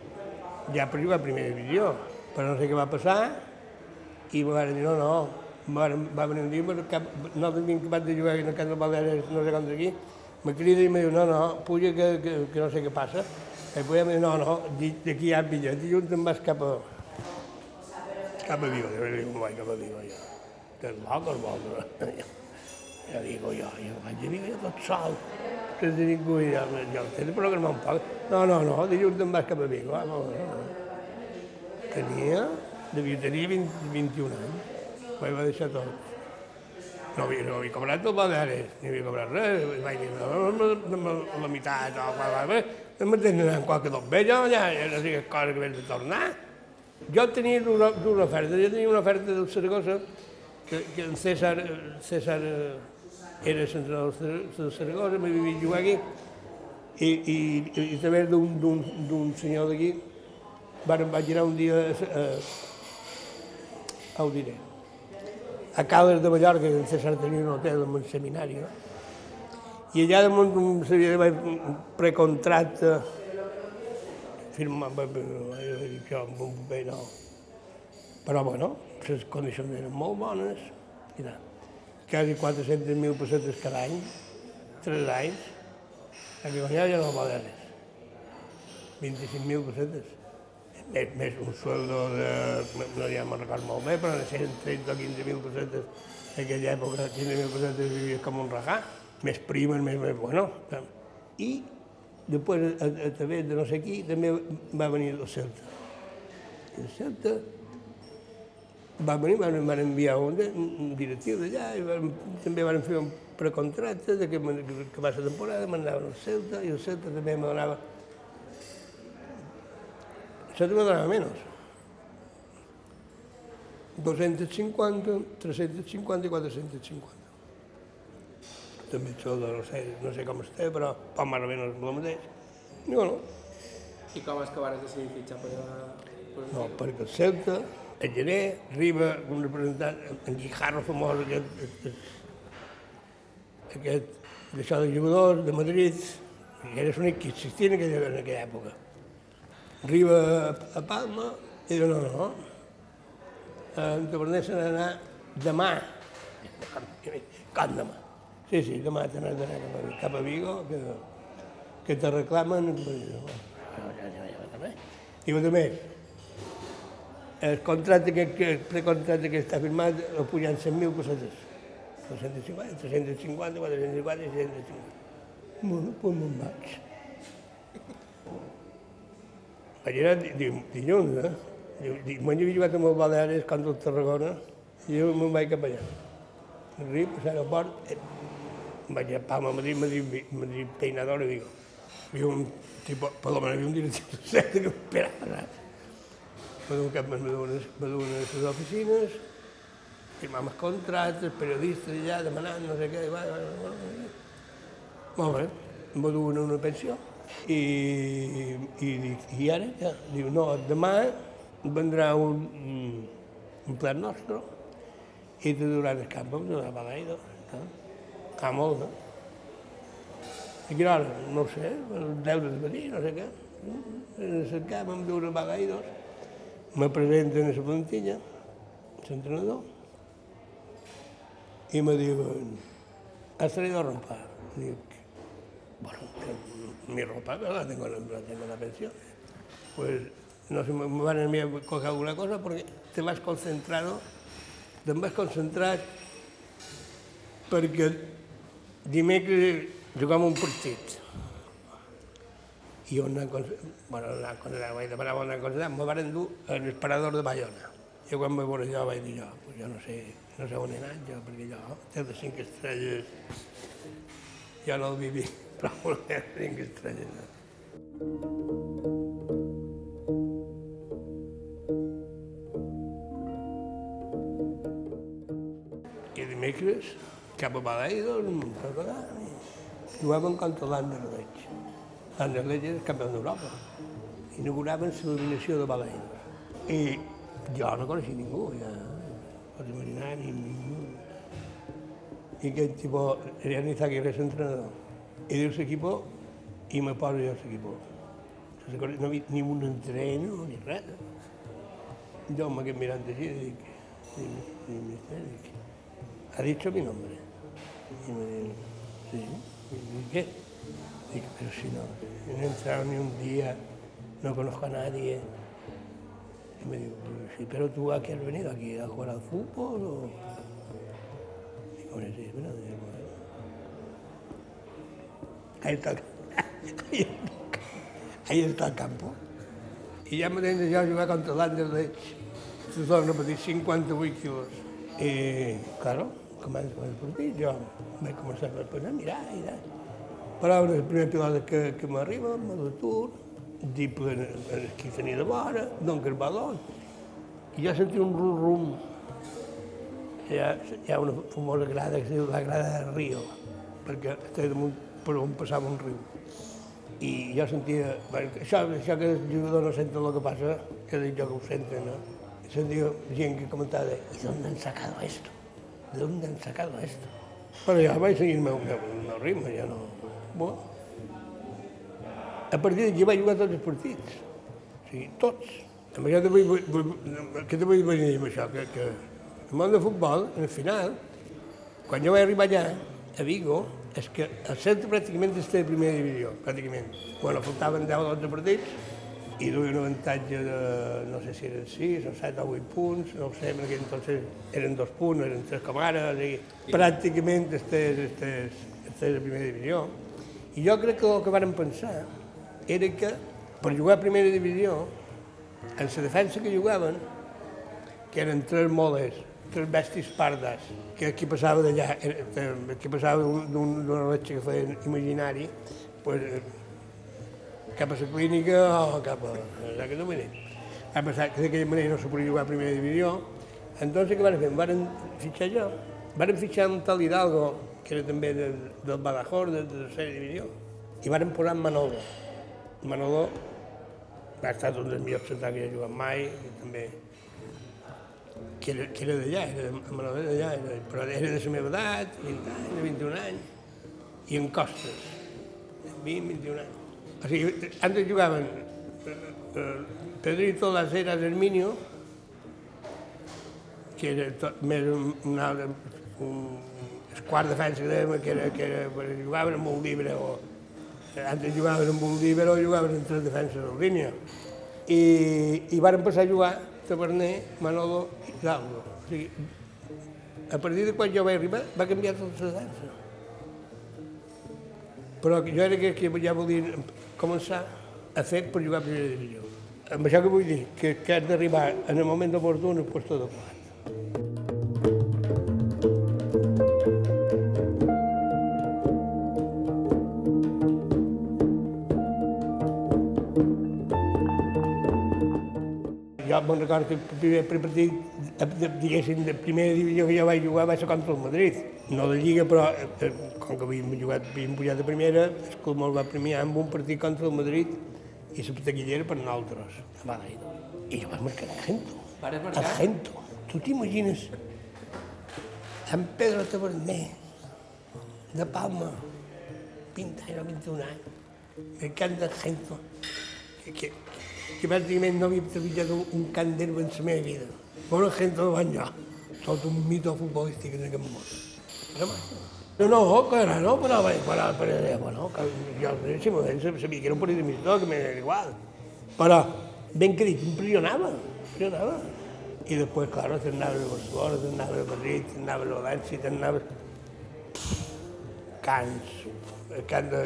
ja per jugar a primera divisió. Però no sé què va passar, i me van dir, no, no, va, va venir un dia, però cap, no teníem acabat de jugar en el camp de Baleares, no sé com d'aquí, me crida i me diu, no, no, puja que, que, que no sé què passa. I puja diu, no, no, d'aquí hi ha bitllet, dilluns te'n vas cap a, cap a Vigo. Jo dic, cap a Vigo, jo. És loc, el vol. Jo dic, jo, jo vaig a jo tot sol. Sense ningú, i jo, jo t'he de programar un poc. No, no, no, dilluns te'n vas cap a Vigo. Ah, molt bé. Tenia, devia tenir 20, 21 anys. Ho va deixar tot. No havia, no havia cobrat el Baleares, ni havia cobrat res. Vaig dir, no, no, no, no, la meitat, o va, va. No me tenen en qualque dos bé, jo ja, ja no sé cosa que vaig de tornar. Jo tenia una, una oferta, jo tenia una oferta del Saragossa, que, que en César, César eh, era l'entrenador del Saragossa, m'havia vist jugar aquí, i, i, i, també d'un senyor d'aquí, vaig anar un dia a, a, ho diré, a Cales de Mallorca, que en César tenia un hotel amb un seminari, no? I allà damunt un seria de precontracte, firma, jo, bé, no. Però, bueno, les condicions eren molt bones, i tal. Quasi 400.000 pessetes cada any, tres anys, el que guanyava ja no Baleares. 25.000 pessetes més, més un sueldo de, no ja me'n record molt bé, però de 130 o 15.000 pessetes en aquella època, 15.000 pessetes vivia com un regà, més primes, més, més bueno. I després, a, a, a través de no sé qui, també va venir el Celta. El Celta va venir, van, van enviar un, un directiu d'allà, i van, també van fer un precontracte de que, que va ser temporada, m'anaven al Celta, i el Celta també me donava se te donava menos. 250, 350 i 450. També això de, no sé, no sé com està, però poc més o menys el mateix. I bueno. I com és que vas decidir fitxar per, per No, perquè el Celta, a gener, arriba un representant, en Guijarro famós, aquest, aquest, d'això de jugadors de Madrid, que era l'únic que existia en aquella, en aquella època arriba a Palma i diu, no, no, en Taverner d'anar demà. Com demà? Sí, sí, demà te n'has d'anar cap a Vigo, que, que te reclamen. I a més, el contracte que, que, el precontracte que està firmat el pujan 100.000 pessetes. 250, 350, 450 i 650. Bueno, doncs me'n vaig. Allà era dilluns, eh? Diumenge havia jugat amb el Baleares contra el Tarragona i jo me'n vaig cap allà. Arriba, passar al port, eh, vaig a Palma, a Madrid, Madrid, Madrid, peinador, i dic, havia un tipo, per lo menos havia un directiu de set que m'esperava, saps? Me duen cap, me duen, me duen a les oficines, firmam els contractes, periodistes allà demanant no sé què, va, va, va, va. Molt bé, me duen una pensió i, i dic, i ara què? Diu, no, demà vendrà un, un plat nostre i te duran el camp, em donarà balaïdo. Eh? Ah, molt, no? I quina hora? No sé, el 10 del matí, no sé què. En el camp em duran balaïdos, me presenten a la plantilla, l'entrenador, i me diuen, has traído ropa? Dic, bueno, mi ropa la tengo, la tengo en la pensión. Pues no sé, me van a enviar a coger alguna cosa porque te vas concentrado, te vas concentrat perquè dimecres jugàvem un partit i on anàvem concentrat, bueno, anàvem concentrat, vaig demanar on anàvem concentrat, me van dur a l'esperador de Bayona. I quan me veure jo vaig dir jo, pues jo no sé, no sé on he anat jo, perquè jo, té de cinc estrelles, jo no el vivi prou, cinc estrelles. No? dimecres, cap a Balaidos, i jugaven contra l'Anderlecht. L'Anderlecht era el campió d'Europa. Inauguraven l'eliminació de Balaidos. I jo no coneixia ningú, ja pots imaginar, ni ningú. I aquest tipus, era ni que era l'entrenador. I diu l'equip i me poso jo l'equip. No havia ni un entreno ni res. Jo me quedé mirant així i dic, i, i, i, dic, ha dicho mi nombre. Y me dice, sí, ¿y qué? Digo, pero si no, no he entrado ni un día, no conozco a nadie. Y me digo, sí, pero tú aquí has venido aquí a jugar al fútbol o... Digo, bueno, sí, bueno. Ahí está, ahí está el campo. I ja jo a jugar contra l'Anderlecht. Tothom no patir 58 quilos. I, claro, comença el partit, jo vaig començar a, pues, a mirar, Però el primer pilota que, que m'arriba, me l'atur, diple qui tenia de vora, dono el baló, i jo sentia un rum-rum. Hi ha, hi ha una famosa grada que es diu la grada del Rio, perquè està damunt per on passava un riu. I jo sentia, bueno, això, això que el jugador no senten el que passa, que dic jo que ho senten, no? I sentia gent que comentava, ¿y dónde han sacado esto? ¿De dónde han sacado esto? Però ja vaig seguir el meu, el meu ritme, ja no... Bueno. A partir d'aquí vaig jugar tots els partits. O sigui, tots. Amb també vull, dir amb això? Que, que el món de futbol, el final, quan jo vaig arribar allà, a Vigo, és que el centre pràcticament estava de primera divisió, pràcticament. Bueno, faltaven 10 o 12 partits, i duia un avantatge de, no sé si eren 6 o 7 o 8 punts, no ho sé, perquè entonces eren dos punts, eren tres com ara, o sigui, pràcticament estés, estés, estés a primera divisió. I jo crec que el que vàrem pensar era que per jugar a primera divisió, en la defensa que jugaven, que eren tres moles, tres bestis pardes, que aquí passava d'allà, que passava d'una letxa que feien imaginari, pues, cap a la clínica o cap a... la que domini. Ha passat que d'aquella manera no se podia jugar a primera divisió. Entonces, què van fer? Van fitxar jo. Van fitxar un tal Hidalgo, que era també de, del Badajoz, de, de tercera divisió, i van posar Manolo. Manolo ha estat un dels millors centrals que he jugat mai, i també que era, que era d'allà, era Manolo d'allà, però era de la meva edat, 20 anys, 21 anys, i en Costes, 20, 21 anys. O sigui, antes jugaven eh, Pedrito, Las Heras, Herminio, que era tot, més un, un, un quart defensa que dèiem, que era, que era, jugaven amb un llibre o antes jugaven amb un llibre o jugaven en tres defenses en línia. I, i van passar a jugar Taverner, Manolo i Hidalgo. O sigui, a partir de quan jo vaig arribar va canviar tota la defensa. Però jo era que, que ja volia començar a fer per jugar a primera divisió. Amb això que vull dir, que, que has d'arribar en el moment oportú en el plat. Me'n recordo que el primer partit, diguéssim, de primera divisió que jo vaig jugar va ser contra el Madrid. No de Lliga, però eh, com que havíem jugat, havíem pujat de primera, el club me'l va premiar amb un partit contra el Madrid i la taquillera per nosaltres. Va, I jo vaig marcar Argento. Argento. Tu t'imagines en Pedro Taverner, de Palma, 20 anys o 21 anys, el camp d'Argento, que, que, que pràcticament no havia trepitjat un camp d'herba en la meva vida. Bona gent de banyar, tot un mito futbolístic en aquest món. No, no, però no, però, però, però, bueno, que jo en si moment sabia que era un partit amistós, que m'era igual. Però, ben que dit, impressionava, impressionava. I després, claro, t'anaves a Barcelona, t'anaves a Madrid, t'anaves a València, t'anaves... Cants, can de, de,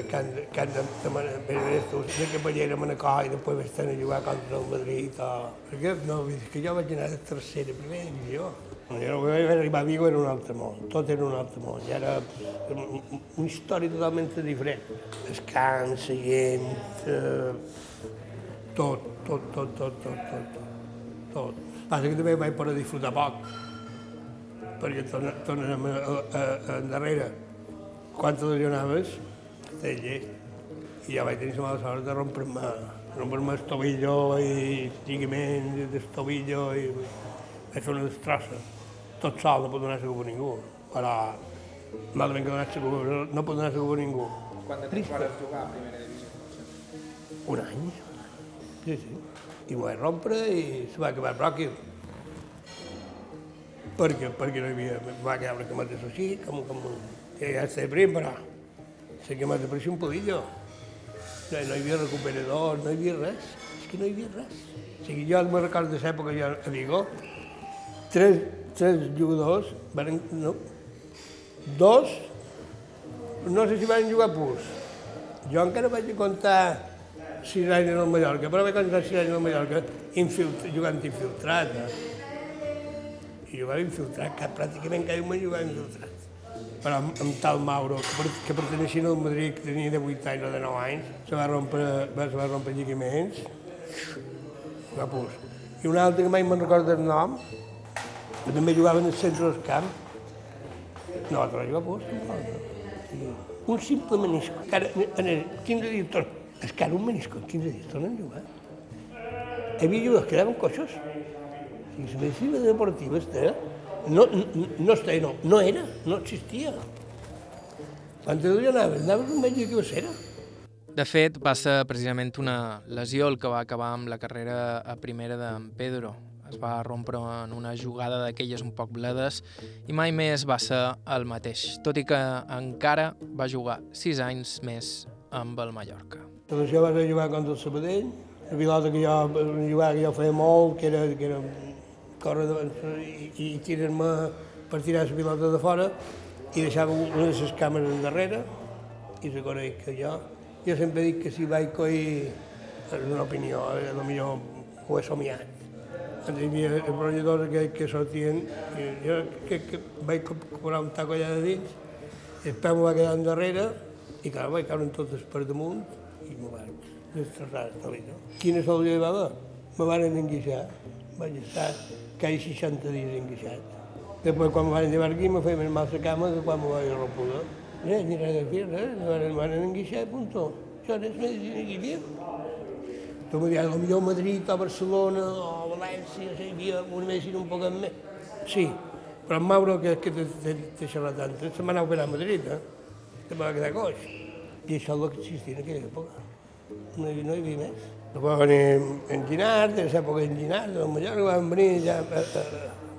de Capellera, Manacor, i després vaig tenir a jugar contra el Madrid. O... Perquè, no, és que jo vaig anar de tercera, primera divisió. Jo vaig arribar a Vigo era un altre món, tot era un altre món, ja era una història totalment diferent. La gent, eh, tot, tot, tot, tot, tot, tot, tot. Passa que també vaig poder disfrutar poc, perquè a, a endarrere. Quan te llest. I ja vaig tenir la mala sort de rompre-me rompre el tobillo i lligament del tobillo i vaig fer una destrossa. Tot sol, no pot donar segur per ningú. Però, malament que donar segur, no pot donar segur per ningú. Quant de temps vas jugar a primera divisió? Un any. Sí, sí. I m'ho vaig rompre i se va acabar bròquil. Perquè, perquè no hi havia... Va quedar una cameta així, com, com... Ja, ja estava prim, però... La cameta parecia un podillo. No, no hi havia recuperadors, no hi havia res. És que no hi havia res. O sigui, jo me'n recordo de l'època ja a Vigo, tres, tres jugadors, van, no, dos, no sé si van jugar purs. Jo encara vaig comptar sis anys en el Mallorca, però vaig comptar sis anys en el Mallorca infilt, jugant infiltrat. Eh? I jugava infiltrat, que pràcticament cada un jugava infiltrat. Però amb, amb tal Mauro, que, per, que perteneixia al Madrid, que tenia de 8 anys o de 9 anys, se va rompre, va, se va rompre lligaments, va pus. I un altre que mai me'n recordo el nom, que també jugava en el centre del camp, no, la jugava pus. Un simple menisco, que ara, en el 15 dies és que ara un menisco en 15 dies tornen a jugar. Hi havia jugadors que quedaven coixos. O sigui, la medicina deportiva està, no, no, no no, no era, no existia. Quan te anaves, anaves un metge que era. De fet, va ser precisament una lesió el que va acabar amb la carrera a primera d'en Pedro. Es va rompre en una jugada d'aquelles un poc bledes i mai més va ser el mateix, tot i que encara va jugar sis anys més amb el Mallorca. Doncs jo vaig jugar contra el Sabadell, la pilota que jo, una jugada que jo feia molt, que era, que era córrer de, i, i tirar-me per tirar la pilota de fora i deixava una de les càmeres endarrere i reconec que jo, jo sempre dic que si vaig coir, és una opinió, eh, millor ho he somiat. Ens hi havia rotlladors que, que sortien, i jo que, que vaig cobrar un taco allà de dins, el peu va quedar endarrere, i clar, vaig caure totes per damunt, i m'ho van destrossar vida. Quina solució hi va haver? Me van enguixar, vaig estar quasi 60 dies enguixat. Després, quan me van llevar aquí, me més mal la cama que quan me vaig rompuda. Res, ni res de fer, res, me van, me van enguixar, punto. Això és medicina que hi havia. Tu m'ho dius, potser Madrid o Barcelona o València, sí, hi havia una medicina un poc més. Sí, però en Mauro, que, que té, té, té xerratant, se m'ha anat a operar a Madrid, eh? que me va quedar coix. I això és el que existia en aquella època. No hi, no hi havia més. Va venir en Ginard, en l'època en Ginard, a Mallorca, van venir ja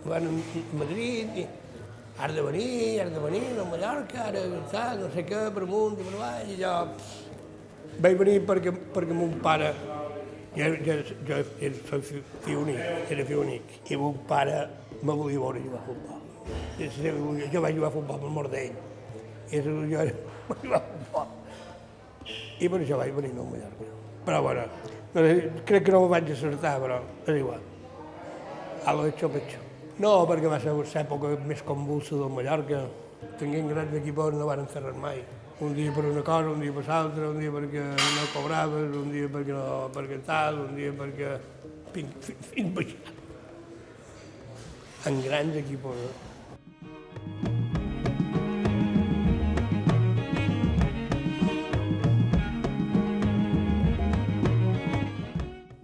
van a Madrid, i has de venir, has de venir a Mallorca, ara tal, no sé què, per amunt i per avall, i jo vaig venir perquè, perquè mon pare, jo, jo, jo era, fi- únic, era fill únic, i mon pare me volia veure jugar a futbol. Jo, jo vaig jugar a futbol pel mort d'ell, i jo era, vaig jugar a futbol. I per això vaig venir a Mallorca. Però bueno, crec que no ho vaig acertar, però és igual. Algo hecho, pecho. No, perquè va ser l'època més convulsa del Mallorca. Tenien grans equipos no van res mai. Un dia per una cosa, un dia per l'altra, un dia perquè no cobraves, un dia perquè no, perquè tal, un dia perquè... Fins, fins, fins baixar. En grans equipos. Eh?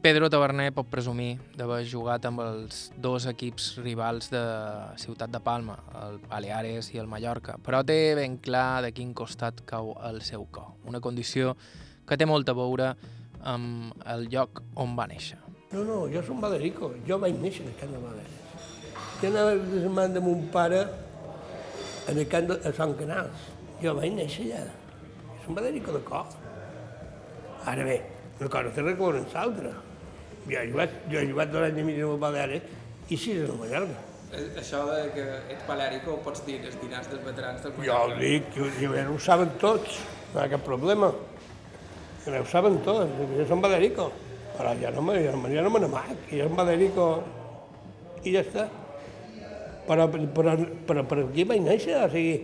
Pedro Taverner pot presumir d'haver jugat amb els dos equips rivals de Ciutat de Palma, el Baleares i el Mallorca, però té ben clar de quin costat cau el seu cor, una condició que té molt a veure amb el lloc on va néixer. No, no, jo som Baderico, jo vaig néixer al camp de Baleares. Jo anava a setmana de mon pare en el camp de a Sant Canals. Jo vaig néixer allà. Som Baderico de cor. Ara bé, una cosa té res que veure amb l'altra. Jo he jugat, jo he jugat dos anys i mig amb el Baleares i sis en el Mallorca. Eh, Això de que ets palèrico ho pots dir els dinars dels veterans del Jo ho dic, jo, jo, ho saben tots, no hi ha cap problema. Ho saben tots, jo som Baderico. Però ja no me, ja no, me- ja no me n'amac, jo som Baderico i ja està. Però, però, però, però aquí vaig néixer, o sigui,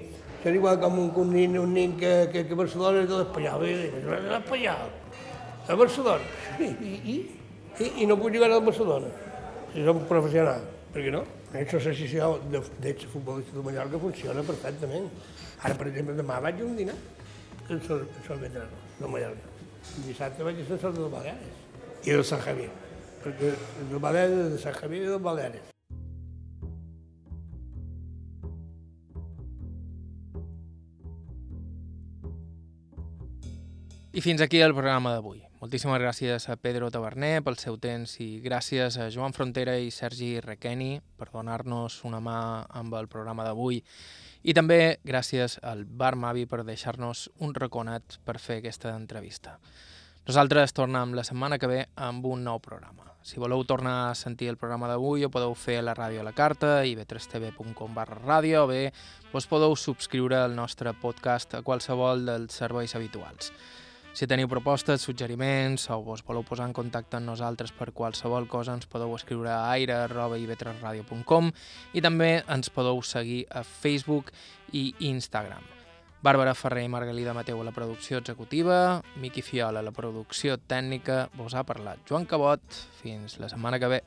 és igual com un, un nin, un nin que, que, que Barcelona és de l'Espanyol, és de l'Espanyol, a Barcelona, i, i, i, i, no puc jugar al Barcelona, si som professional, per què no? L'associació de, de futbolistes de Mallorca funciona perfectament. Ara, per exemple, demà vaig a un dinar en sol, en sol veterano de Mallorca. Dissabte vaig a fer el del Baleares i del Sant Javier, perquè del Baleares de Sant Javier i del Baleares. I fins aquí el programa d'avui. Moltíssimes gràcies a Pedro Taverner pel seu temps i gràcies a Joan Frontera i Sergi Requeni per donar-nos una mà amb el programa d'avui. I també gràcies al Bar Mavi per deixar-nos un raconat per fer aquesta entrevista. Nosaltres tornem la setmana que ve amb un nou programa. Si voleu tornar a sentir el programa d'avui ho podeu fer a la ràdio a la carta, ib3tv.com barra ràdio, o bé us podeu subscriure al nostre podcast a qualsevol dels serveis habituals. Si teniu propostes, suggeriments o vos voleu posar en contacte amb nosaltres per qualsevol cosa, ens podeu escriure a aire.ib3radio.com i també ens podeu seguir a Facebook i Instagram. Bàrbara Ferrer i Margalida Mateu a la producció executiva, Miqui Fiola a la producció tècnica, vos ha parlat Joan Cabot. Fins la setmana que ve.